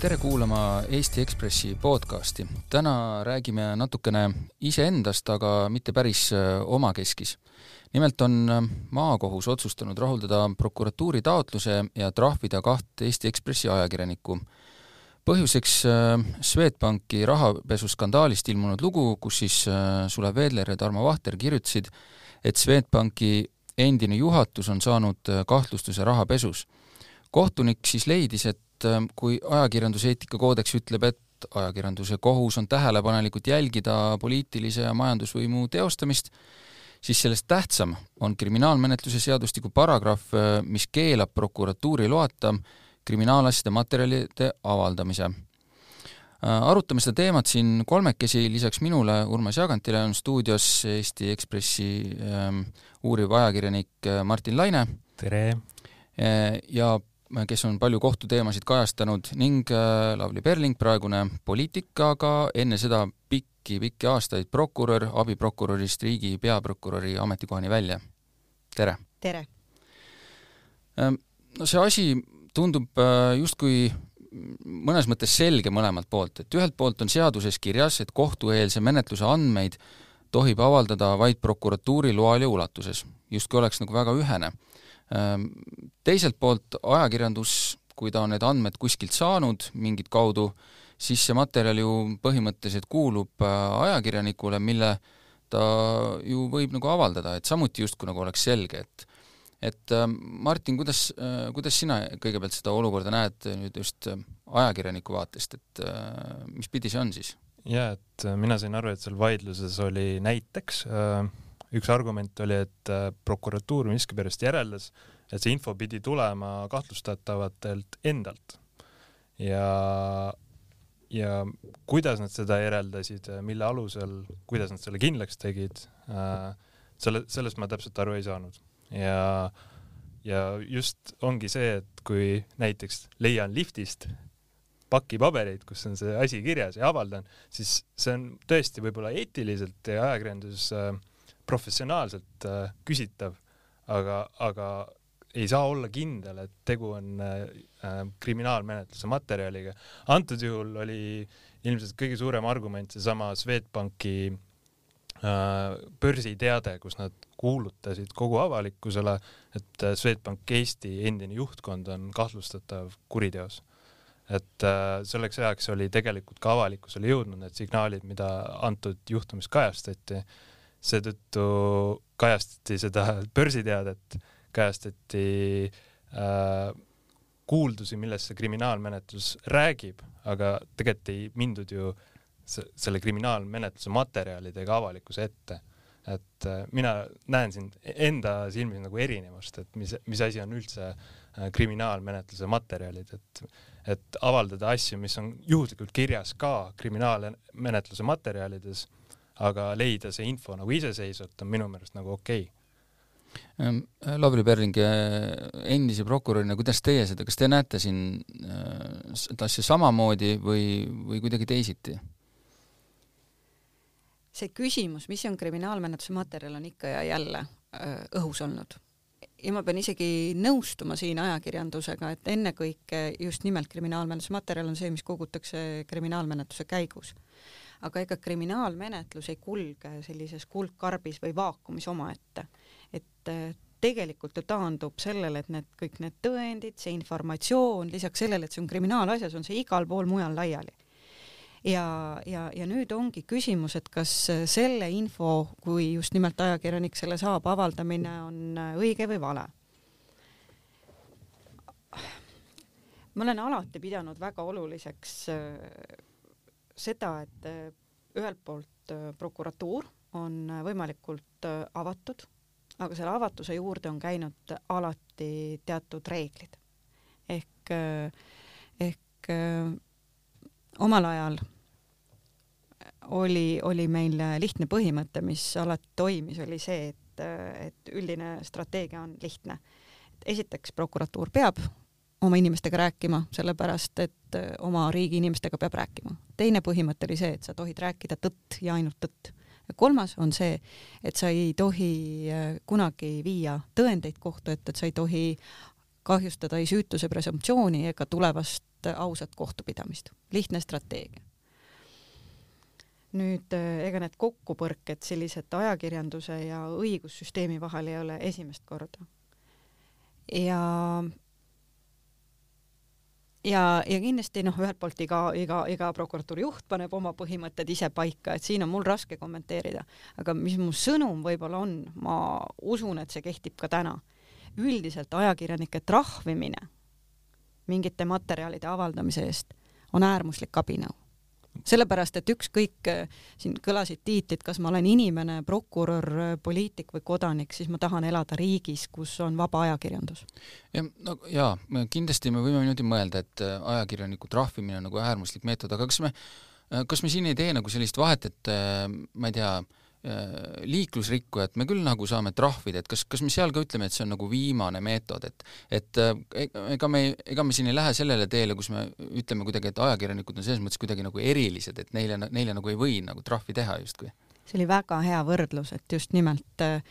tere kuulama Eesti Ekspressi podcasti. täna räägime natukene iseendast, aga mitte päris äh, omakeskis. nimelt on äh, maakohus otsustanud rahuldada prokuratuuri taotluse ja trahvida kaht Eesti Ekspressi ajakirjanikku. põhjuseks äh, Swedbanki rahapesuskandaalist ilmunud lugu, kus siis Sulev Veedler ja Tarmo Vahter kirjutasid, et Swedbanki endine juhatus on saanud kahtlustuse rahapesus. kohtunik siis leidis, et kui ajakirjanduseetika koodeks ütleb, et ajakirjanduse kohus on tähelepanelikult jälgida poliitilise ja majandusvõimu teostamist, siis sellest tähtsam on kriminaalmenetluse seadustiku paragrahv, mis keelab prokuratuuri loata kriminaalasjade materjalide avaldamise. arutame seda teemat siin kolmekesi, lisaks minule, Urmas Jagantile, on stuudios Eesti Ekspressi ähm, uuriv ajakirjanik Martin Laine. tere! ja kes on palju kohtuteemasid kajastanud ning äh, Lavly Perling, praegune poliitik, aga enne seda pikki-pikki aastaid prokurör, abiprokurörist riigi peaprokuröri ametikohani välja. tere! tere! Ähm, no see asi tundub äh, justkui mõnes mõttes selge mõlemalt poolt, et ühelt poolt on seaduses kirjas, et kohtueelse menetluse andmeid tohib avaldada vaid prokuratuuri loal ja ulatuses, justkui oleks nagu väga ühene teiselt poolt ajakirjandus, kui ta on need andmed kuskilt saanud mingit kaudu, siis see materjal ju põhimõtteliselt kuulub äh, ajakirjanikule, mille ta ju võib nagu avaldada, et samuti justkui nagu oleks selge, et et ähm, Martin, kuidas, äh, kuidas sina kõigepealt seda olukorda näed nüüd just äh, ajakirjaniku vaatest, et mis pidi see on siis? jaa, et mina sain aru, et seal vaidluses oli näiteks äh, üks argument oli, et äh, prokuratuur miskipärast järeldas, et see info pidi tulema kahtlustatavatelt endalt. Ja, ja kuidas nad seda järeldasid, mille alusel, kuidas nad selle kindlaks tegid, äh, selle, sellest ma täpselt aru ei saanud. Ja, ja just ongi see, et kui näiteks leian liftist paki pabereid, kus on see asi kirjas ja avaldan, siis see on tõesti võib-olla eetiliselt ja ajakirjanduses äh, professionaalselt äh, küsitav, aga, aga ei saa olla kindel, et tegu on äh, äh, kriminaalmenetluse materjaliga. antud juhul oli ilmselt kõige suurem argument seesama Swedbanki äh, börsiteade, kus nad kuulutasid kogu avalikkusele, et äh, Swedbank Eesti endine juhtkond on kahtlustatav kuriteos. et äh, selleks ajaks oli tegelikult ka avalikkusele jõudnud need signaalid, mida antud juhtumis kajastati seetõttu kajastati seda börsiteadet, kajastati äh, kuuldusi, millest see kriminaalmenetlus räägib, aga tegelikult ei mindud ju selle kriminaalmenetluse materjalidega avalikkuse ette. et äh, mina näen siin enda silmis nagu erinevust, et mis, mis asi on üldse äh, kriminaalmenetluse materjalid, et et avaldada asju, mis on juhuslikult kirjas ka kriminaalmenetluse materjalides aga leida see info nagu iseseisvalt on minu meelest nagu okei okay. Ehm, Lavly Perling, endise prokurörina, kuidas teie seda, kas te näete siin äh, seda asja samamoodi või, või kuidagi teisiti? see küsimus, mis on kriminaalmenetluse materjal, on ikka ja jälle äh, õhus olnud. ja ma pean isegi nõustuma siin ajakirjandusega, et ennekõike just nimelt kriminaalmenetluse materjal on see, mis kogutakse kriminaalmenetluse käigus aga ega kriminaalmenetlus ei kulge sellises kuldkarbis või vaakumis omaette. et äh, tegelikult ju taandub sellele, et need kõik need tõendid, see informatsioon, lisaks sellele, et see on kriminaalasjas, on see igal pool mujal laiali. ja, ja, ja nüüd ongi küsimus, et kas selle info, kui just nimelt ajakirjanik selle saab, avaldamine on õige või vale ma olen alati pidanud väga oluliseks äh, seda, et äh, ühelt poolt äh, prokuratuur on äh, võimalikult avatud, aga selle avatuse juurde on käinud alati teatud reeglid. ehk, ehk omal ajal oli, oli meil lihtne põhimõte, mis alati toimis, oli see, et, et üldine strateegia on lihtne. esiteks prokuratuur peab oma inimestega rääkima, sellepärast et äh, oma riigi inimestega peab rääkima. teine põhimõte oli see, et sa tohid rääkida tõtt ja ainult tõtt. kolmas on see, et sa ei tohi äh, kunagi viia tõendeid kohtu ette, et sa ei tohi kahjustada ei süütuse presumptsiooni ega tulevast ausat kohtupidamist, lihtne strateegia. nüüd ega need kokkupõrked sellised ajakirjanduse ja õigussüsteemi vahel ei ole esimest korda. ja ja, ja kindlasti noh, ühelt poolt iga, iga, iga prokuratuuri juht paneb oma põhimõtted ise paika, et siin on mul raske kommenteerida, aga mis mu sõnum võib-olla on, ma usun, et see kehtib ka täna. üldiselt ajakirjanike trahvimine mingite materjalide avaldamise eest on äärmuslik abinõu sellepärast, et ükskõik, äh, siin kõlasid tiitlid, kas ma olen inimene, prokurör, äh, poliitik või kodanik, siis ma tahan elada riigis, kus on vaba ajakirjandus. ja no jaa, kindlasti me võime niimoodi mõelda, et äh, ajakirjaniku trahvimine on nagu äärmuslik meetod, aga kas me, kas me siin ei tee nagu sellist vahet, et ma ei tea, liiklusrikkujat me küll nagu saame trahvida, et kas, kas me seal ka ütleme, et see on nagu viimane meetod, et et äh, ega me, ega me siin ei lähe sellele teele, kus me ütleme kuidagi, et ajakirjanikud on selles mõttes kuidagi nagu erilised, et neile, neile nagu ei või nagu trahvi teha justkui. see oli väga hea võrdlus, et just nimelt äh,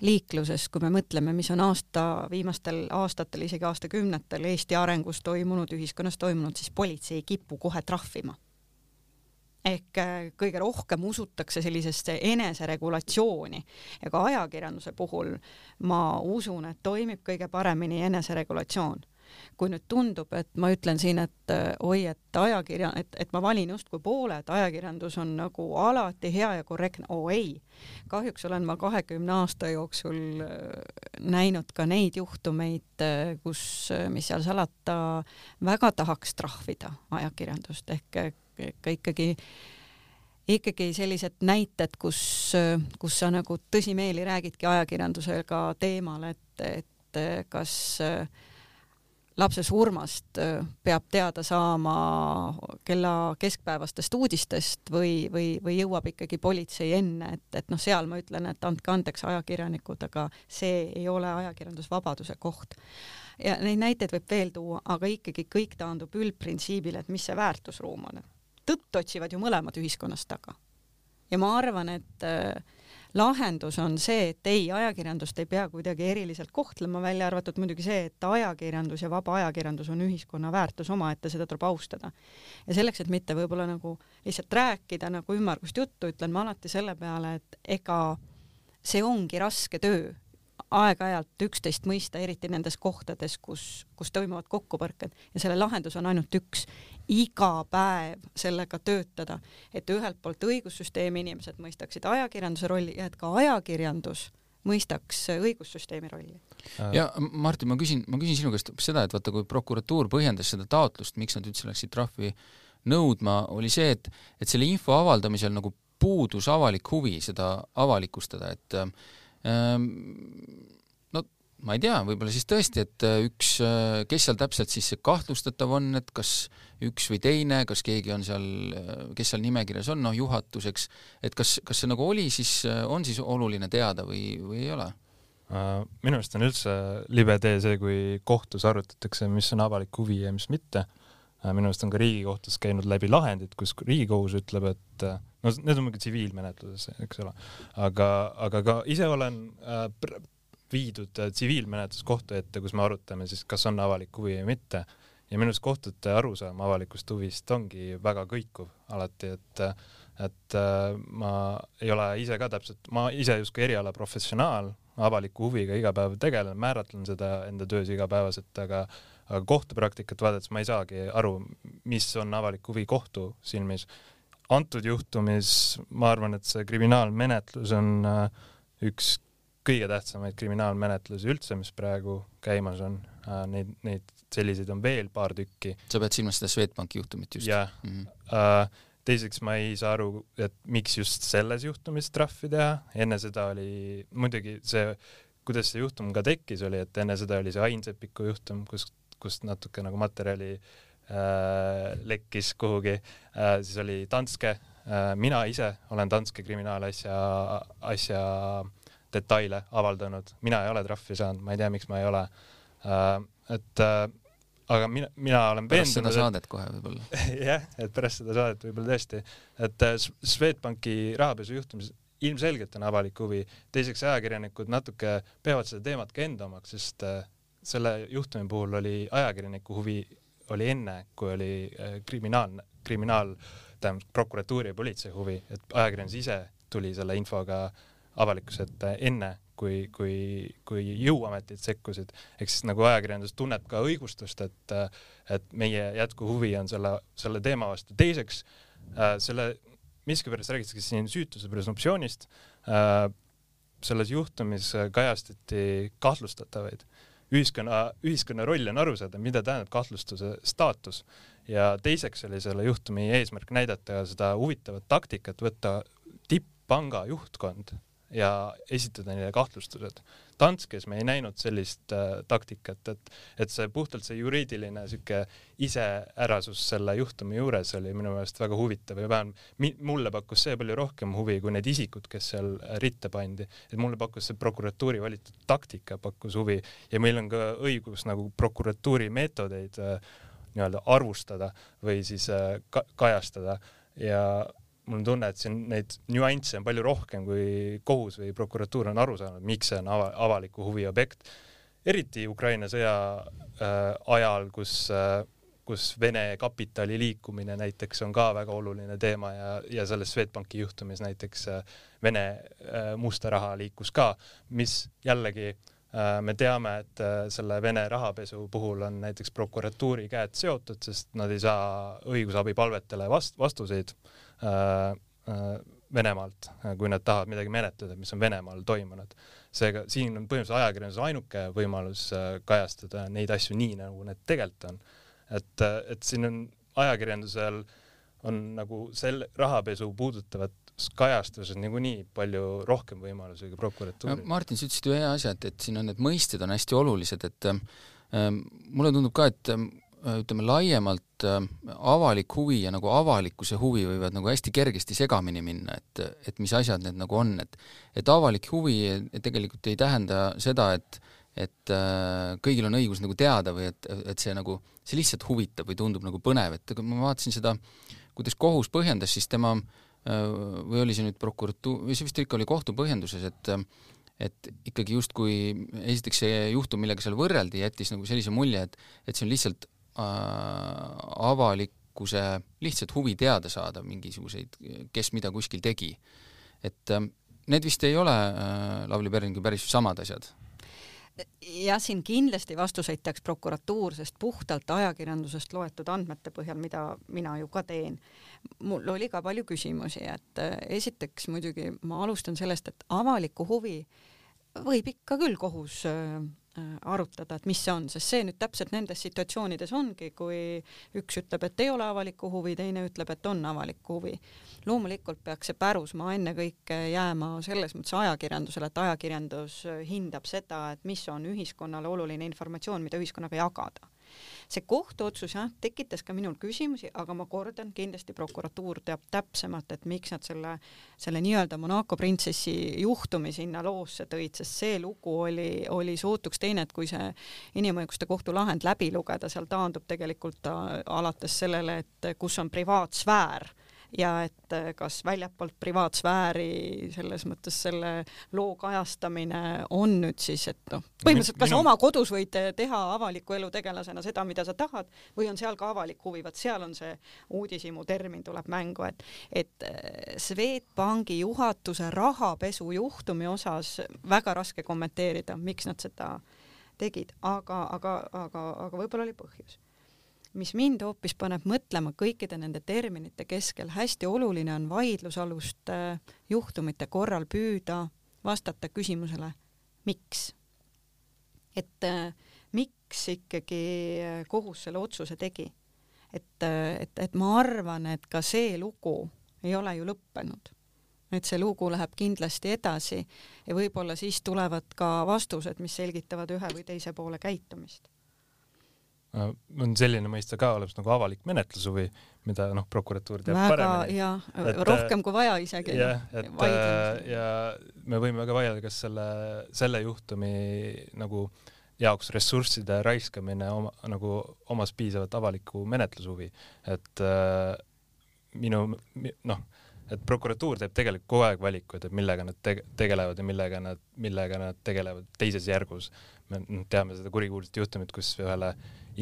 liikluses, kui me mõtleme, mis on aasta, viimastel aastatel, isegi aastakümnetel Eesti arengus toimunud, ühiskonnas toimunud, siis politsei ei kipu kohe trahvima ehk äh, kõige rohkem usutakse sellisesse eneseregulatsiooni ja ka ajakirjanduse puhul ma usun, et toimib kõige paremini eneseregulatsioon. kui nüüd tundub, et ma ütlen siin, et äh, oi, et ajakirja, et, et ma valin justkui poole, et ajakirjandus on nagu alati hea ja korrektne, oo ei. kahjuks olen ma kahekümne aasta jooksul äh, näinud ka neid juhtumeid, kus, mis seal salata, väga tahaks trahvida ajakirjandust ehk ka ikkagi ikkagi sellised näited, kus, kus sa nagu tõsimeeli räägidki ajakirjandusega teemal, et, et kas lapse surmast peab teada saama kella keskpäevastest uudistest või, või, või jõuab ikkagi politsei enne, et, et noh, seal ma ütlen, et andke andeks, ajakirjanikud, aga see ei ole ajakirjandusvabaduse koht. ja neid näiteid võib veel tuua, aga ikkagi kõik taandub üldprintsiibile, et mis see väärtusruum on tõtt otsivad ju mõlemad ühiskonnast taga. ja ma arvan, et äh, lahendus on see, et ei, ajakirjandust ei pea kuidagi eriliselt kohtlema, välja arvatud muidugi see, et ajakirjandus ja vaba ajakirjandus on ühiskonna väärtus omaette, seda tuleb austada. ja selleks, et mitte võib-olla nagu lihtsalt rääkida nagu ümmargust juttu, ütlen ma alati selle peale, et ega see ongi raske töö aeg-ajalt üksteist mõista, eriti nendes kohtades, kus, kus toimuvad kokkupõrked ja selle lahendus on ainult üks, iga päev sellega töötada, et ühelt poolt õigussüsteemi inimesed mõistaksid ajakirjanduse rolli ja et ka ajakirjandus mõistaks õigussüsteemi rolli. ja Martin, ma küsin, ma küsin sinu käest seda, et vaata, kui prokuratuur põhjendas seda taotlust, miks nad üldse läksid trahvi nõudma, oli see, et, et selle info avaldamisel nagu puudus avalik huvi seda avalikustada, et ähm, ma ei tea, võib-olla siis tõesti, et äh, üks, äh, kes seal täpselt siis see kahtlustatav on, et kas üks või teine, kas keegi on seal, äh, kes seal nimekirjas on, noh juhatuseks, et kas, kas see nagu oli siis, on siis oluline teada või, või ei ole? minu arust on üldse libe tee see, kui kohtus arutatakse, mis on avalik huvi ja mis mitte. minu arust on ka Riigikohtus käinud läbi lahendid, kus Riigikohus ütleb, et no need on muidugi tsiviilmenetluses, eks ole, aga, aga ka ise olen äh, viidud äh, tsiviilmenetlus kohtu ette, kus me arutame siis, kas on avalik huvi või mitte. ja minu arust kohtute arusaam avalikust huvist ongi väga kõikuv alati, et et äh, ma ei ole ise ka täpselt, ma ise justkui eriala professionaal, avaliku huviga iga päev tegelen, määratlen seda enda töös igapäevaselt, aga aga kohtupraktikat vaadates ma ei saagi aru, mis on avalik huvi kohtu silmis. antud juhtumis ma arvan, et see kriminaalmenetlus on äh, üks kõige tähtsamaid kriminaalmenetlusi üldse, mis praegu käimas on. Äh, neid, neid selliseid on veel paar tükki. sa pead silmas seda Swedbanki juhtumit just? jah mm. -hmm. teiseks ma ei saa aru, et miks just selles juhtumis trahvi teha, enne seda oli muidugi see, kuidas see juhtum ka tekkis, oli, et enne seda oli see Ain Seppiku juhtum, kus, kust natuke nagu materjali äh, lekkis kuhugi äh,, siis oli Danske äh,, mina ise olen Danske kriminaalasja, asja, asja detaile avaldanud, mina ei ole trahvi saanud, ma ei tea, miks ma ei ole uh,. et uh, aga mina, mina olen pärast seda saadet kohe võib-olla. jah, et pärast seda saadet võib-olla tõesti, et uh, Swedbanki rahapesu juhtumis ilmselgelt on avalik huvi, teiseks ajakirjanikud natuke peavad seda teemat ka enda omaks, sest uh, selle juhtumi puhul oli ajakirjaniku huvi oli enne, kui oli kriminaalne, kriminaal, tähendab prokuratuuri ja politsei huvi, et ajakirjandus ise tuli selle infoga avalikkuse ette enne, kui, kui, kui jõuametid sekkusid. ehk siis nagu ajakirjandus tunneb ka õigustust, et, et meie jätkuhuvi on selle, selle teema vastu. teiseks äh,, selle, miskipärast räägitakse siin süütuse presumptsioonist äh,. selles juhtumis kajastati kahtlustatavaid. ühiskonna, ühiskonna roll on aru saada, mida tähendab kahtlustuse staatus ja teiseks oli selle juhtumi eesmärk näidata seda huvitavat taktikat, võtta tipppanga juhtkond ja esitada neile kahtlustused. Danskes me ei näinud sellist äh, taktikat, et, et see puhtalt see juriidiline sihuke iseärasus selle juhtumi juures oli minu meelest väga huvitav ja vähemalt mulle pakkus see palju rohkem huvi kui need isikud, kes seal ritta pandi. et mulle pakkus see prokuratuuri valitud taktika pakkus huvi ja meil on ka õigus nagu prokuratuuri meetodeid äh, nii-öelda arvustada või siis äh, ka kajastada ja mul on tunne, et siin neid nüansse on palju rohkem, kui kohus või prokuratuur on aru saanud, miks see on ava avaliku huvi objekt. eriti Ukraina sõja äh, ajal, kus äh, kus Vene kapitali liikumine näiteks on ka väga oluline teema ja, ja selles Swedbanki juhtumis näiteks äh, Vene äh, musta raha liikus ka, mis jällegi äh, me teame, et selle Vene rahapesu puhul on näiteks prokuratuuri käed seotud, sest nad ei saa õigusabipalvetele vast-, vastuseid Venemaalt, kui nad tahavad midagi menetleda, mis on Venemaal toimunud. seega siin on põhimõtteliselt ajakirjanduse ainuke võimalus äh, kajastada neid asju nii, nagu need tegelikult on. et, et siin on ajakirjandusel on nagu sel rahapesu puudutavat kajastused niikuinii palju rohkem võimalusi kui prokuratuuril no,. Martin, sa ütlesid hea asja, et, et siin on need mõisted on hästi olulised, et ähm, mulle tundub ka, et ähm, Äh, ütleme laiemalt äh, avalik huvi ja nagu avalikkuse huvi võivad nagu hästi kergesti segamini minna, et, et mis asjad need nagu on, et et avalik huvi tegelikult ei tähenda seda, et et äh, kõigil on õigus nagu teada või et, et see nagu, see lihtsalt huvitab või tundub nagu põnev, et ma vaatasin seda, kuidas kohus põhjendas, siis tema või oli see nüüd prokuratuur, või see vist ikka oli kohtu põhjenduses, et et ikkagi justkui esiteks see juhtum, millega seal võrreldi, jättis nagu sellise mulje, et et see on lihtsalt Äh, avalikkuse lihtsalt huvi teada saada mingisuguseid, kes mida kuskil tegi. et ähm, need vist ei ole äh, Lavly Perlingi päris samad asjad jah, siin kindlasti vastuseid teaks prokuratuur, sest puhtalt ajakirjandusest loetud andmete põhjal, mida mina ju ka teen, mul oli ka palju küsimusi, et äh, esiteks muidugi ma alustan sellest, et avalikku huvi võib ikka küll kohus Äh, arutada, et mis see on, sest see nüüd täpselt nendes situatsioonides ongi, kui üks ütleb, et ei ole avalikku huvi, teine ütleb, et on avalikku huvi. loomulikult peaks see pärusmaa ennekõike jääma selles mõttes ajakirjandusele, et ajakirjandus hindab seda, et mis on ühiskonnale oluline informatsioon, mida ühiskonnaga jagada see kohtuotsus jah, tekitas ka minul küsimusi, aga ma kordan, kindlasti prokuratuur teab täpsemalt, et miks nad selle, selle nii-öelda Monaco printsessi juhtumi sinna loosse tõid, sest see lugu oli, oli sootuks teine, et kui see inimõiguste kohtu lahend läbi lugeda, seal taandub tegelikult alates sellele, et kus on privaatsfäär ja et äh, kas väljapoolt privaatsfääri selles mõttes selle loo kajastamine on nüüd siis, et noh, põhimõtteliselt kas Minu... oma kodus võid teha avaliku elu tegelasena seda, mida sa tahad või on seal ka avalik huvi, vot seal on see uudishimu termin tuleb mängu, et et äh, Swedbanki juhatuse rahapesu juhtumi osas väga raske kommenteerida, miks nad seda tegid, aga, aga, aga, aga võib-olla oli põhjus mis mind hoopis paneb mõtlema kõikide nende terminite keskel, hästi oluline on vaidlusaluste juhtumite korral püüda vastata küsimusele, miks. et äh, miks ikkagi kohus selle otsuse tegi. et, et, et ma arvan, et ka see lugu ei ole ju lõppenud. et see lugu läheb kindlasti edasi ja võib-olla siis tulevad ka vastused, mis selgitavad ühe või teise poole käitumist Äh, on selline mõiste ka olemas nagu avalik menetlushuvi, mida noh, prokuratuur teab väga, paremini. jah, rohkem kui vaja isegi. jah, et äh, ja me võime väga vaielda, kas selle, selle juhtumi nagu jaoks ressursside raiskamine oma, nagu omas piisavat avalikku menetlushuvi, et äh, minu noh, et prokuratuur teeb tegelikult kogu aeg valikuid, et millega nad tege tegelevad ja millega nad, millega nad tegelevad teises järgus. me teame seda kurikuulsat juhtumit, kus ühele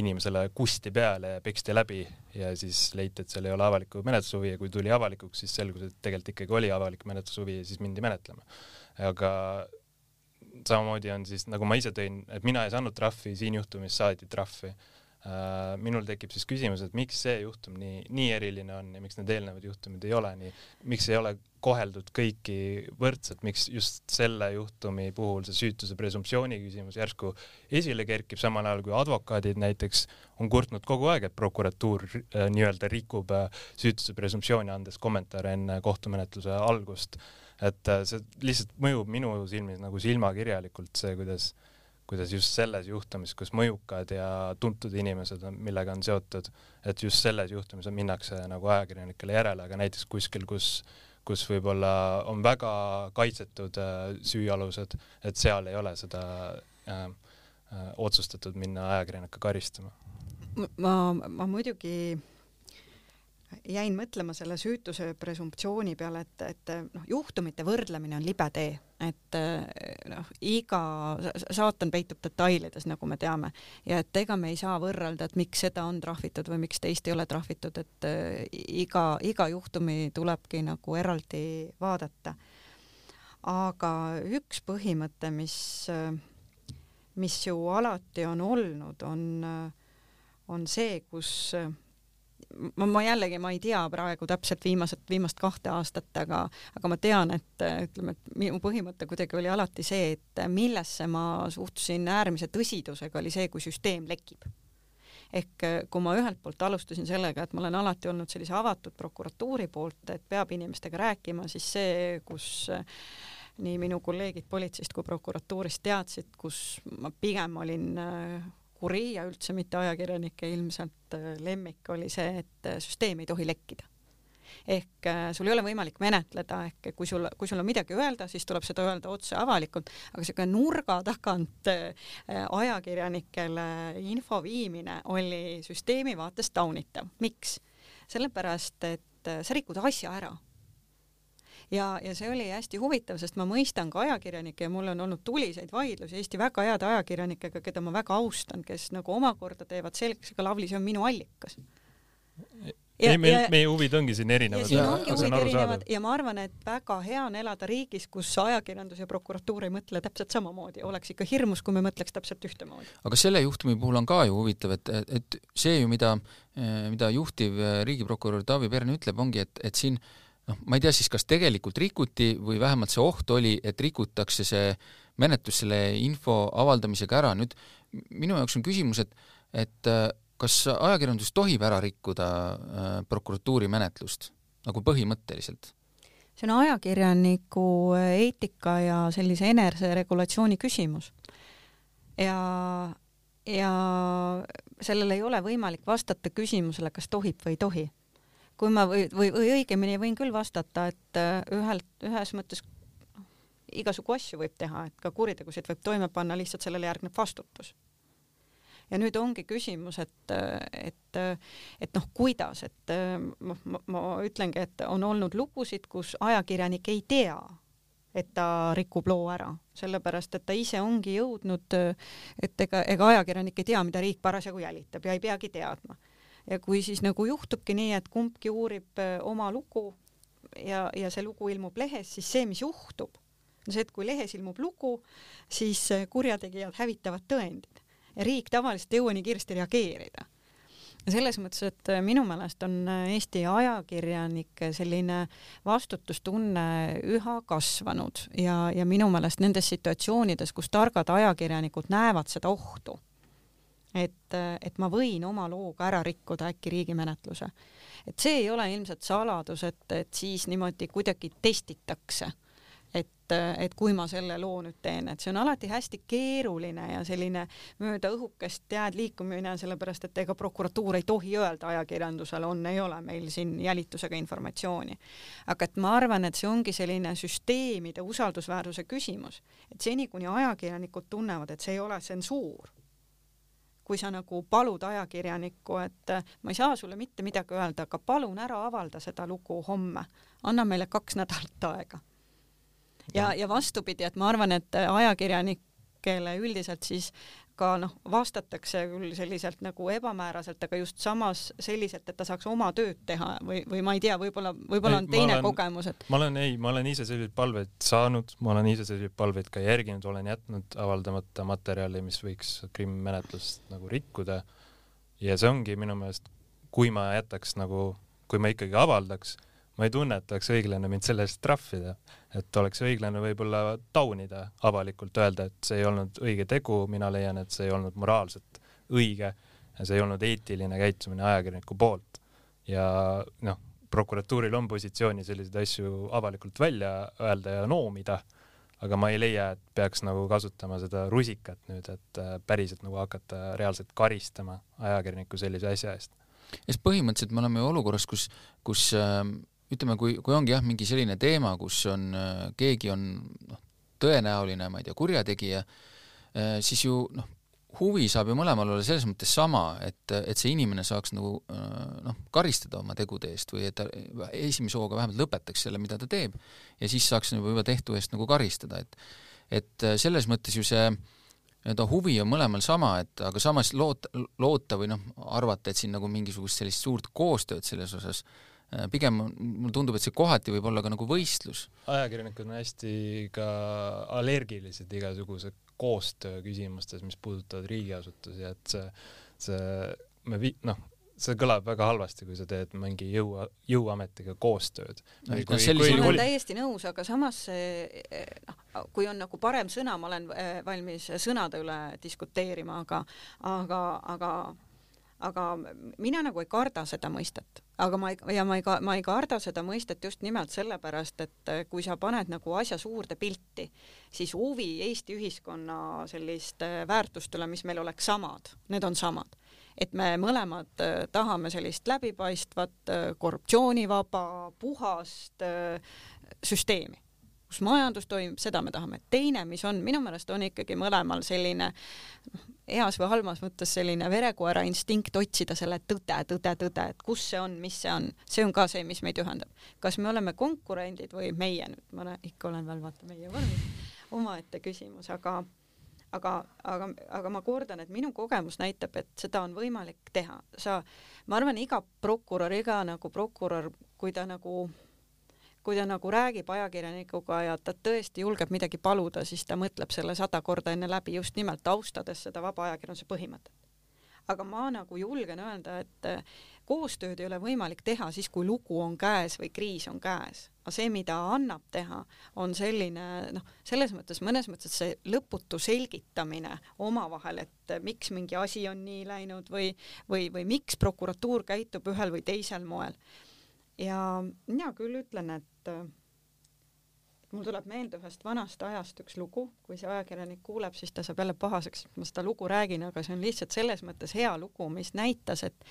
inimesele kusti peale ja peksti läbi ja siis leiti, et seal ei ole avalikku menetlushuvi ja kui tuli avalikuks, siis selgus, et tegelikult ikkagi oli avalik menetlushuvi ja siis mindi menetlema. aga samamoodi on siis, nagu ma ise tõin, et mina ei saanud trahvi, siin juhtumis saadi trahvi minul tekib siis küsimus, et miks see juhtum nii, nii eriline on ja miks need eelnevad juhtumid ei ole nii, miks ei ole koheldud kõiki võrdselt, miks just selle juhtumi puhul see süütuse presumptsiooni küsimus järsku esile kerkib, samal ajal kui advokaadid näiteks on kurtnud kogu aeg, et prokuratuur äh, nii-öelda rikub äh, süütuse presumptsiooni, andes kommentaare enne kohtumenetluse algust. et äh, see lihtsalt mõjub minu silmis nagu silmakirjalikult, see, kuidas äh, kuidas just selles juhtumis, kus mõjukad ja tuntud inimesed on, millega on seotud, et just selles juhtumis minnakse nagu ajakirjanikele järele, aga näiteks kuskil, kus kus võib-olla on väga kaitsetud äh, süüalused, et seal ei ole seda äh, äh, otsustatud minna ajakirjanikke karistama. ma, ma muidugi jäin mõtlema selle süütuse presumptsiooni peale, et, et noh, juhtumite võrdlemine on libe tee, et noh, iga, saatan peitub detailides, nagu me teame, ja et ega me ei saa võrrelda, et miks seda on trahvitud või miks teist ei ole trahvitud, et iga, iga juhtumi tulebki nagu eraldi vaadata. aga üks põhimõte, mis, mis ju alati on olnud, on, on see, kus ma, ma jällegi, ma ei tea praegu täpselt viimased, viimast kahte aastat, aga, aga ma tean, et ütleme, et minu põhimõte kuidagi oli alati see, et millesse ma suhtusin äärmise tõsidusega, oli see, kui süsteem lekib. ehk kui ma ühelt poolt alustasin sellega, et ma olen alati olnud sellise avatud prokuratuuri poolt, et peab inimestega rääkima, siis see, kus nii minu kolleegid politseist kui prokuratuurist teadsid, kus ma pigem olin kuri ja üldse mitte ajakirjanike ilmselt äh, lemmik oli see, et äh, süsteem ei tohi lekkida. ehk äh, sul ei ole võimalik menetleda, ehk kui sul, kui sul on midagi öelda, siis tuleb seda öelda otse avalikult, aga niisugune nurga tagant ajakirjanikele info viimine oli süsteemi vaates taunitav. miks? sellepärast, et sa rikud asja ära ja, ja see oli hästi huvitav, sest ma mõistan ka ajakirjanikke ja mul on olnud tuliseid vaidlusi Eesti väga heade ajakirjanikega, keda ma väga austan, kes nagu omakorda teevad selgeks, aga Lavly, see on minu allikas. Ja, ei, meil, meie huvid ongi siin erinevad. ja, erinevad ja ma arvan, et väga hea on elada riigis, kus ajakirjandus ja prokuratuur ei mõtle täpselt samamoodi, oleks ikka hirmus, kui me mõtleks täpselt ühtemoodi. aga selle juhtumi puhul on ka ju huvitav, et, et see ju, mida, mida juhtiv riigiprokurör Taavi Pern ütleb, ongi, et, et siin äh, noh, ma ei tea siis, kas tegelikult rikuti või vähemalt see oht oli, et rikutakse see menetlus selle info avaldamisega ära. nüüd minu jaoks on küsimus, et, et äh, kas ajakirjandus tohib ära rikkuda äh, prokuratuuri menetlust nagu põhimõtteliselt? see on ajakirjaniku eetika ja sellise eneseregulatsiooni küsimus. ja, ja sellele ei ole võimalik vastata küsimusele, kas tohib või ei tohi kui ma või, või, või õigemini võin küll vastata, et äh, ühelt, ühes mõttes igasugu asju võib teha, et ka kuritegusid võib toime panna, lihtsalt sellele järgneb vastutus. ja nüüd ongi küsimus, et, et, et noh, kuidas, et ma, ma, ma ütlengi, et on olnud lugusid, kus ajakirjanik ei tea, et ta rikub loo ära, sellepärast et ta ise ongi jõudnud, et ega, ega ajakirjanik ei tea, mida riik parasjagu jälitab ja ei peagi teadma ja kui siis nagu juhtubki nii, et kumbki uurib äh, oma lugu ja, ja see lugu ilmub lehes, siis see, mis juhtub, on see, et kui lehes ilmub lugu, siis äh, kurjategijad hävitavad tõendid. Ja riik tavaliselt ei jõua nii kiiresti reageerida. Selles mõttes, et äh, minu meelest on Eesti ajakirjanike selline vastutustunne üha kasvanud ja, ja minu meelest nendes situatsioonides, kus targad ajakirjanikud näevad seda ohtu et, et ma võin oma looga ära rikkuda äkki riigimenetluse. et see ei ole ilmselt saladus, et, et siis niimoodi kuidagi testitakse, et, et kui ma selle loo nüüd teen, et see on alati hästi keeruline ja selline mööda õhukest jääd liikumine, sellepärast et ega prokuratuur ei tohi öelda ajakirjandusele, on, ei ole meil siin jälitusega informatsiooni. aga et ma arvan, et see ongi selline süsteemide usaldusväärsuse küsimus, et seni, kuni ajakirjanikud tunnevad, et see ei ole tsensuur kui sa nagu palud ajakirjanikku, et äh, ma ei saa sulle mitte midagi öelda, aga palun ära avalda seda lugu homme, anna meile kaks nädalat aega. ja, ja vastupidi, et ma arvan, et ajakirjanikele üldiselt siis ka noh, vastatakse küll selliselt nagu ebamääraselt, aga just samas selliselt, et ta saaks oma tööd teha või, või ma ei tea, võib-olla, võib-olla on teine olen, kogemus, et ma olen, ei, ma olen ise selliseid palveid saanud, ma olen ise selliseid palveid ka järginud, olen jätnud avaldamata materjali, mis võiks kriminaalmenetlust nagu rikkuda. ja see ongi minu meelest, kui ma jätaks nagu, kui ma ikkagi avaldaks ma ei tunne, et oleks õiglane mind selle eest trahvida, et oleks õiglane võib-olla taunida avalikult, öelda, et see ei olnud õige tegu, mina leian, et see ei olnud moraalselt õige ja see ei olnud eetiline käitumine ajakirjaniku poolt. ja noh, prokuratuuril on positsiooni selliseid asju avalikult välja öelda ja noomida, aga ma ei leia, et peaks nagu kasutama seda rusikat nüüd, et äh, päriselt nagu hakata reaalselt karistama ajakirjanikku sellise asja eest siis põhimõtteliselt me oleme ju olukorras, kus, kus äh, ütleme, kui, kui ongi jah, mingi selline teema, kus on, keegi on noh, tõenäoline, ma ei tea, kurjategija, äh, siis ju noh, huvi saab ju mõlemal olla selles mõttes sama, et, et see inimene saaks nagu äh, noh, karistada oma tegude eest või et ta esimese hooga vähemalt lõpetaks selle, mida ta teeb, ja siis saaks nagu juba tehtu eest nagu karistada, et et selles mõttes ju see nii-öelda huvi on mõlemal sama, et aga samas loota, loota või noh, arvata, et siin nagu mingisugust sellist suurt koostööd selles osas Äh, pigem mulle tundub, et see kohati võib olla ka nagu võistlus. ajakirjanikud on hästi ka allergilised igasuguse koostöö küsimustes, mis puudutavad riigiasutusi, et see, see, me vi-, noh, see kõlab väga halvasti, kui sa teed mingi jõu, jõuametiga koostööd. no, kui, kui, ma olen täiesti nõus, aga samas noh, kui on nagu parem sõna, ma olen äh, valmis sõnade üle diskuteerima, aga, aga, aga aga mina nagu ei karda seda mõistet, aga ma ei, ja ma ei, ma ei karda seda mõistet just nimelt sellepärast, et äh, kui sa paned nagu asja suurde pilti, siis huvi Eesti ühiskonna selliste väärtuste üle, mis meil oleks samad, need on samad. et me mõlemad äh, tahame sellist läbipaistvat, äh, korruptsioonivaba, puhast süsteemi kus majandus toimib, seda me tahame. teine, mis on minu meelest on ikkagi mõlemal selline noh, heas või halvas mõttes selline verekoera instinkt otsida selle tõde, tõde, tõde, et kus see on, mis see on, see on ka see, mis meid ühendab. kas me oleme konkurendid või meie nüüd, ma olen, ikka olen veel vaata meie vormis, omaette küsimus, aga aga, aga, aga ma kordan, et minu kogemus näitab, et seda on võimalik teha. sa, ma arvan, iga prokurör, iga nagu prokurör, kui ta nagu kui ta nagu räägib ajakirjanikuga ja ta tõesti julgeb midagi paluda, siis ta mõtleb selle sada korda enne läbi just nimelt austades seda vaba ajakirjanduse põhimõtet. aga ma nagu julgen öelda, et eh, koostööd ei ole võimalik teha siis, kui lugu on käes või kriis on käes. aga see, mida annab teha, on selline noh, selles mõttes, mõnes mõttes see lõputu selgitamine omavahel, et miks mingi asi on nii läinud või, või, või miks prokuratuur käitub ühel või teisel moel ja mina küll ütlen, et mul tuleb meelde ühest vanast ajast üks lugu, kui see ajakirjanik kuuleb, siis ta saab jälle pahaseks, et ma seda lugu räägin, aga see on lihtsalt selles mõttes hea lugu, mis näitas, et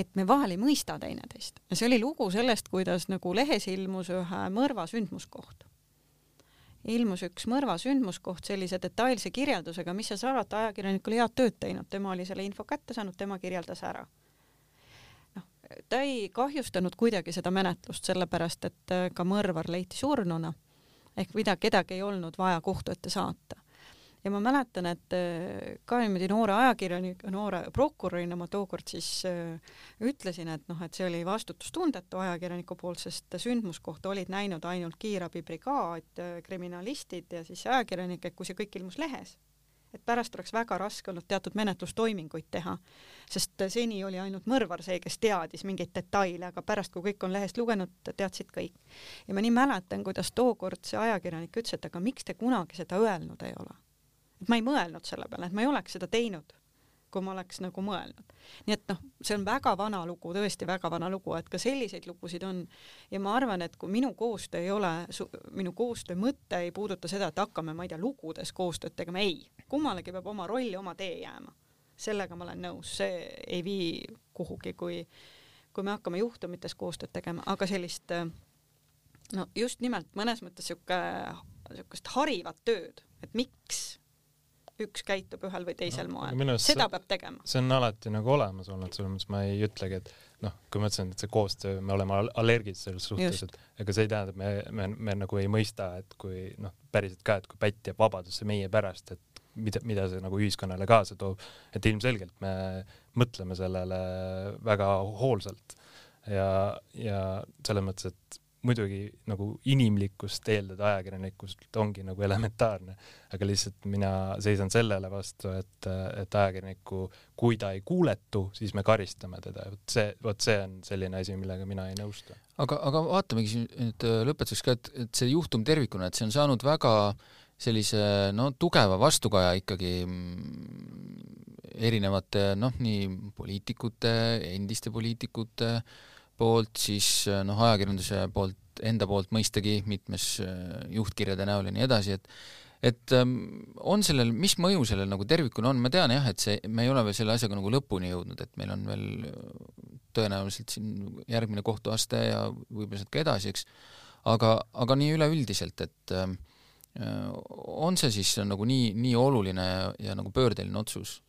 et me vahel ei mõista teineteist. ja see oli lugu sellest, kuidas nagu lehes ilmus ühe mõrva sündmuskoht. ilmus üks mõrva sündmuskoht sellise detailse kirjeldusega, mis sa sa arvad, ajakirjanik oli head tööd teinud, tema oli selle info kätte saanud, tema kirjeldas ära ta ei kahjustanud kuidagi seda menetlust, sellepärast et äh, ka mõrvar leiti surnuna ehk mida, kedagi ei olnud vaja kohtu ette saata. ja ma mäletan, et äh, ka niimoodi noore ajakirjaniku, noore prokurörina ma tookord siis äh, ütlesin, et noh, et see oli vastutustundetu ajakirjaniku poolt, sest sündmuskohta olid näinud ainult kiirabibrigaad, kriminalistid ja siis ajakirjanik, et kui see kõik ilmus lehes et pärast oleks väga raske olnud teatud menetlustoiminguid teha, sest seni oli ainult mõrvar see, kes teadis mingeid detaile, aga pärast, kui kõik on lehest lugenud, teadsid kõik. ja ma nii mäletan, kuidas tookord see ajakirjanik ütles, et aga miks te kunagi seda öelnud ei ole? et ma ei mõelnud selle peale, et ma ei oleks seda teinud kui ma oleks nagu mõelnud. nii et noh, see on väga vana lugu, tõesti väga vana lugu, et ka selliseid lugusid on ja ma arvan, et kui minu koostöö ei ole, minu koostöö mõte ei puuduta seda, et hakkame, ma ei tea, lugudes koostööd tegema, ei, kummalegi peab oma roll ja oma tee jääma. sellega ma olen nõus, see ei vii kuhugi, kui, kui me hakkame juhtumites koostööd tegema, aga sellist no just nimelt mõnes mõttes sihuke, sihukest harivat tööd, et miks üks käitub ühel või teisel No, moel, seda peab tegema. see on alati nagu olemas olnud, selles mõttes ma ei ütlegi, et noh, kui ma ütlesin, et see koostöö, me oleme al- allergilised selles suhtes, et ega see ei tähenda, et me, me, me nagu ei mõista, et kui noh, päriselt ka, et kui pätt jääb vabadusse meie pärast, et mida, mida see nagu ühiskonnale kaasa toob, et ilmselgelt me mõtleme sellele väga hoolsalt. Ja, ja selles mõttes, et muidugi nagu inimlikkust eeldada ajakirjanikult ongi nagu elementaarne, aga lihtsalt mina seisan sellele vastu, et, et ajakirjanikku, kui ta ei kuuletu, siis me karistame teda, vot see, vot see on selline asi, millega mina ei nõustu. aga, aga vaatamegi siin nüüd äh, lõpetuseks ka, et, et see juhtum tervikuna, et see on saanud väga sellise no tugeva vastukaja ikkagi mm, erinevate noh, nii poliitikute, endiste poliitikute poolt, siis äh, noh, ajakirjanduse poolt, enda poolt mõistagi mitmes äh, juhtkirjade näol ja nii edasi, et et ähm, on sellel, mis mõju sellel nagu tervikuna on, ma tean jah, et see, me ei ole veel selle asjaga nagu lõpuni jõudnud, et meil on veel äh, tõenäoliselt siin järgmine kohtuaste ja võib-olla sealt ka edasi, eks, aga, aga nii üleüldiselt, et äh, on see siis nagu nii, nii oluline ja, ja nagu pöördeline otsus?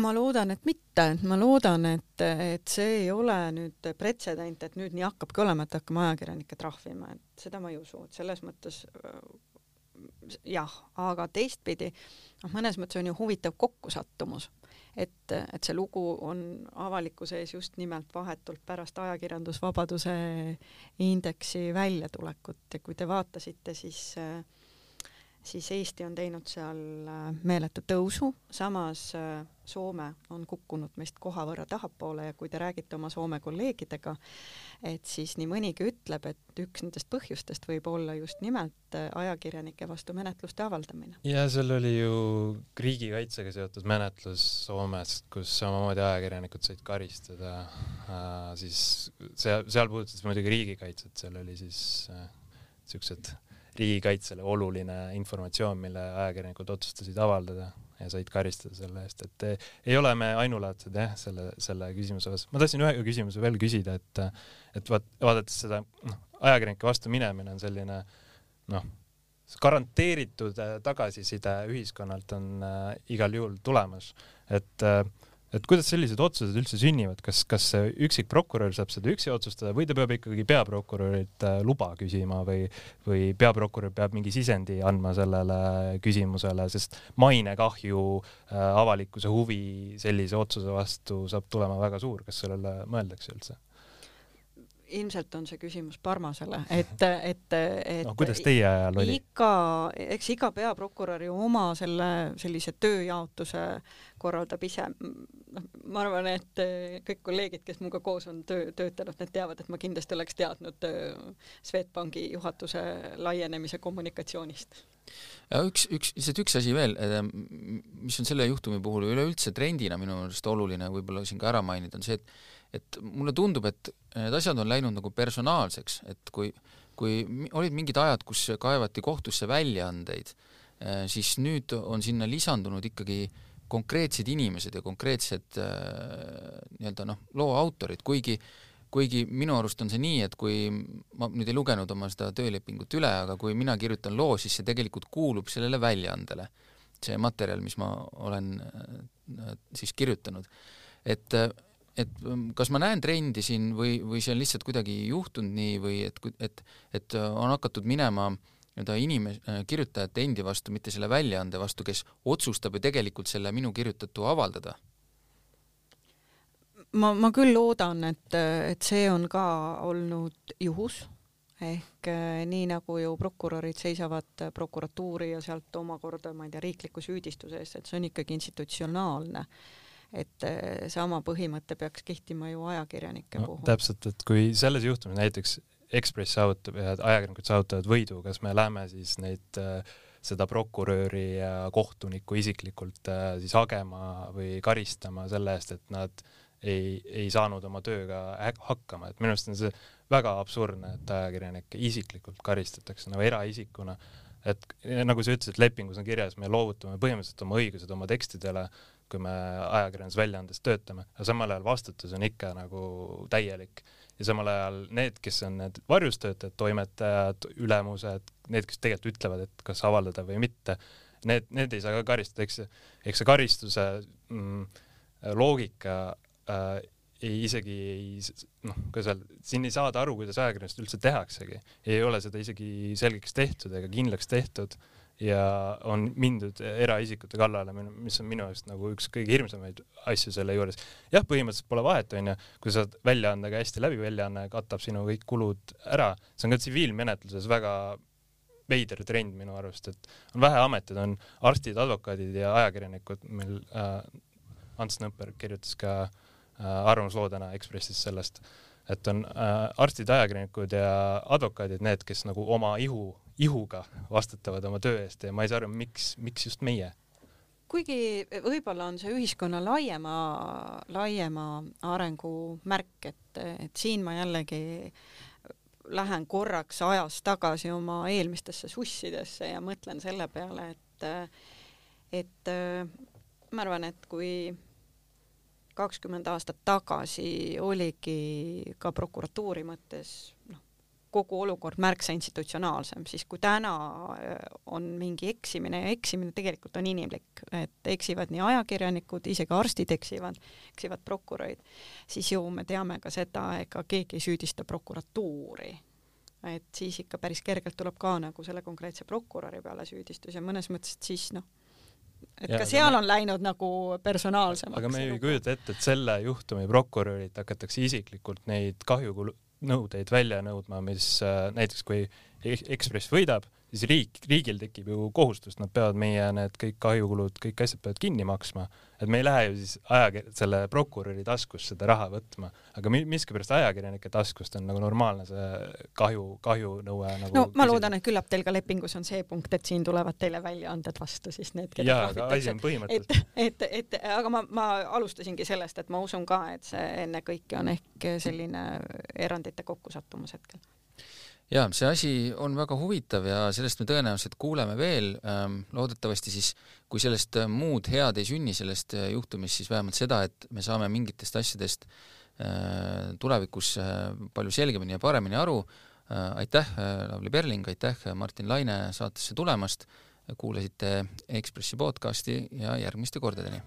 Ma loodan, et mitte, ma loodan, et, et see ei ole nüüd pretsedent, et nüüd nii hakkabki olema, et hakkame ajakirjanikke trahvima, et seda ma ei usu, et selles mõttes äh, jah, aga teistpidi noh, mõnes mõttes on ju huvitav kokkusattumus, et, et see lugu on avalikkuse ees just nimelt vahetult pärast ajakirjandusvabaduse indeksi väljatulekut. Ja kui te vaatasite, siis äh, siis Eesti on teinud seal äh, meeletu tõusu, samas äh, Soome on kukkunud meist koha võrra tahapoole ja kui te räägite oma Soome kolleegidega, et siis nii mõnigi ütleb, et üks nendest põhjustest võib olla just nimelt äh, ajakirjanike vastu menetluste avaldamine. ja seal oli ju riigikaitsega seotud menetlus Soomes, kus samamoodi ajakirjanikud said karistada äh,, siis seal, seal puudutas muidugi riigikaitset, seal oli siis äh, siuksed riigikaitsele oluline informatsioon, mille ajakirjanikud otsustasid avaldada ja said karistada selle eest, et eh, ei ole me ainulaadsed jah, selle, selle küsimuse osas. ma tahtsin ühe küsimuse veel küsida, et et vaat-, vaadates seda noh, ajakirjanike vastu minemine on selline noh, garanteeritud äh, tagasiside ühiskonnalt on äh, igal juhul tulemas, et äh, et kuidas sellised otsused üldse sünnivad, kas, kas üksik prokurör saab seda üksi otsustada või ta peab ikkagi peaprokurörilt äh, luba küsima või, või peaprokurör peab mingi sisendi andma sellele küsimusele, sest mainekahju äh,, avalikkuse huvi sellise otsuse vastu saab tulema väga suur, kas sellele mõeldakse üldse? Ilmselt on see küsimus Parmasele, et, et, et noh, kuidas teie ajal oli? iga, eks iga peaprokurör ju oma selle sellise tööjaotuse korraldab ise. noh, ma arvan, et kõik kolleegid, kes minuga koos on töö, töötanud, need teavad, et ma kindlasti oleks teadnud eh, Swedbanki juhatuse laienemise kommunikatsioonist. ja üks, üks, lihtsalt üks asi veel, mis on selle juhtumi puhul üleüldse trendina minu meelest oluline võib-olla siin ka ära mainida, on see, et et mulle tundub, et need asjad on läinud nagu personaalseks, et kui kui olid mingid ajad, kus kaevati kohtusse väljaandeid, siis nüüd on sinna lisandunud ikkagi konkreetsed inimesed ja konkreetsed äh, nii-öelda noh, loo autorid, kuigi kuigi minu arust on see nii, et kui ma nüüd ei lugenud oma seda töölepingut üle, aga kui mina kirjutan loo, siis see tegelikult kuulub sellele väljaandele, see materjal, mis ma olen äh, siis kirjutanud. et, et kas ma näen trendi siin või, või see on lihtsalt kuidagi juhtunud nii või et, et, et on hakatud minema nii-öelda inimes-, kirjutajate endi vastu, mitte selle väljaande vastu, kes otsustab ju tegelikult selle minu kirjutatu avaldada ma, ma küll loodan, et, et see on ka olnud juhus ehk eh, nii nagu ju prokurörid seisavad prokuratuuri ja sealt omakorda, ma ei tea, riikliku süüdistuse eest, et see on ikkagi institutsionaalne. Et eh, sama põhimõte peaks kehtima ju ajakirjanike no, puhul. täpselt, et kui selles juhtumis näiteks Ekspress saavutab ja ajakirjanikud saavutavad võidu, kas me lähme siis neid äh, seda prokuröri ja kohtunikku isiklikult äh, siis hagema või karistama selle eest, et nad ei, ei saanud oma tööga hakkama, et minu arust on see väga absurdne, et ajakirjanikke isiklikult karistatakse nagu eraisikuna, et nagu sa ütlesid, lepingus on kirjas, me loovutame põhimõtteliselt oma õigused oma tekstidele, kui me ajakirjandusväljaandes töötame, aga samal ajal vastutus on ikka nagu täielik. Ja samal ajal need, kes on need varjustöötajad, toimetajad, ülemused, need, kes tegelikult ütlevad, et kas avaldada või mitte, need, need ei saa ka karistada, eks, eks see karistuse mm, loogika äh, ei isegi ei noh, kuidas öelda, siin ei saada aru, kuidas ajakirjandust üldse tehaksegi. ei ole seda isegi selgeks tehtud ega kindlaks tehtud ja on mindud eraisikute kallale, mis on minu jaoks nagu üks kõige hirmsamaid asju selle juures. jah, põhimõtteliselt pole vahet, onju, kui sa saad väljaandega hästi läbi, väljaanne katab sinu kõik kulud ära, see on ka tsiviilmenetluses väga veider trend minu arust, et on vähe ameteid, on arstid, advokaadid ja ajakirjanikud, meil äh, Ants Nõpper kirjutas ka äh, arvamusloo täna Ekspressis sellest, et on äh, arstid, ajakirjanikud ja advokaadid need, kes nagu oma ihu, ihuga vastutavad oma töö eest ja ma ei saa aru, miks, miks just meie? Kuigi võib-olla on see ühiskonna laiema, laiema arengu märk, et, et siin ma jällegi lähen korraks ajas tagasi oma eelmistesse sussidesse ja mõtlen selle peale, et et ma arvan, et kui kakskümmend aastat tagasi oligi ka prokuratuuri mõttes noh, kogu olukord märksa institutsionaalsem, siis kui täna äh, on mingi eksimine ja eksimine tegelikult on inimlik, et eksivad nii ajakirjanikud, isegi arstid eksivad, eksivad prokurörid, siis ju me teame ka seda, ega keegi ei süüdista prokuratuuri. et siis ikka päris kergelt tuleb ka nagu selle konkreetse prokuröri peale süüdistus ja mõnes mõttes, et siis noh, et ja, ka seal on läinud nagu personaalsemaks. aga me ei kujuta ette, et selle juhtumi prokurörid hakatakse isiklikult neid kahjukulu-, nõudeid välja nõudma, mis äh, näiteks kui Ekspress võidab, siis riik, riigil tekib ju kohustus, nad peavad meie need kõik kahjukulud, kõik asjad peavad kinni maksma. et me ei lähe ju siis ajakir-, selle prokuröri taskust seda raha võtma, aga miskipärast ajakirjanike taskust on nagu normaalne see kahju, kahjunõue nagu no ma loodan, et küllap teil ka lepingus on see punkt, et siin tulevad teile väljaanded vastu siis need, keda trahvitakse. et, et, et aga ma, ma alustasingi sellest, et ma usun ka, et see ennekõike on ehk selline erandite kokkusattumus hetkel jaa, see asi on väga huvitav ja sellest me tõenäoliselt kuuleme veel, ähm, loodetavasti siis, kui sellest äh, muud head ei sünni, sellest äh, juhtumist, siis vähemalt seda, et me saame mingitest asjadest äh, tulevikus palju selgemini ja paremini aru, aitäh, Lavly Perling, aitäh, Martin Laine saatesse tulemast, kuulasite Ekspressi podcasti ja järgmiste kordadeni!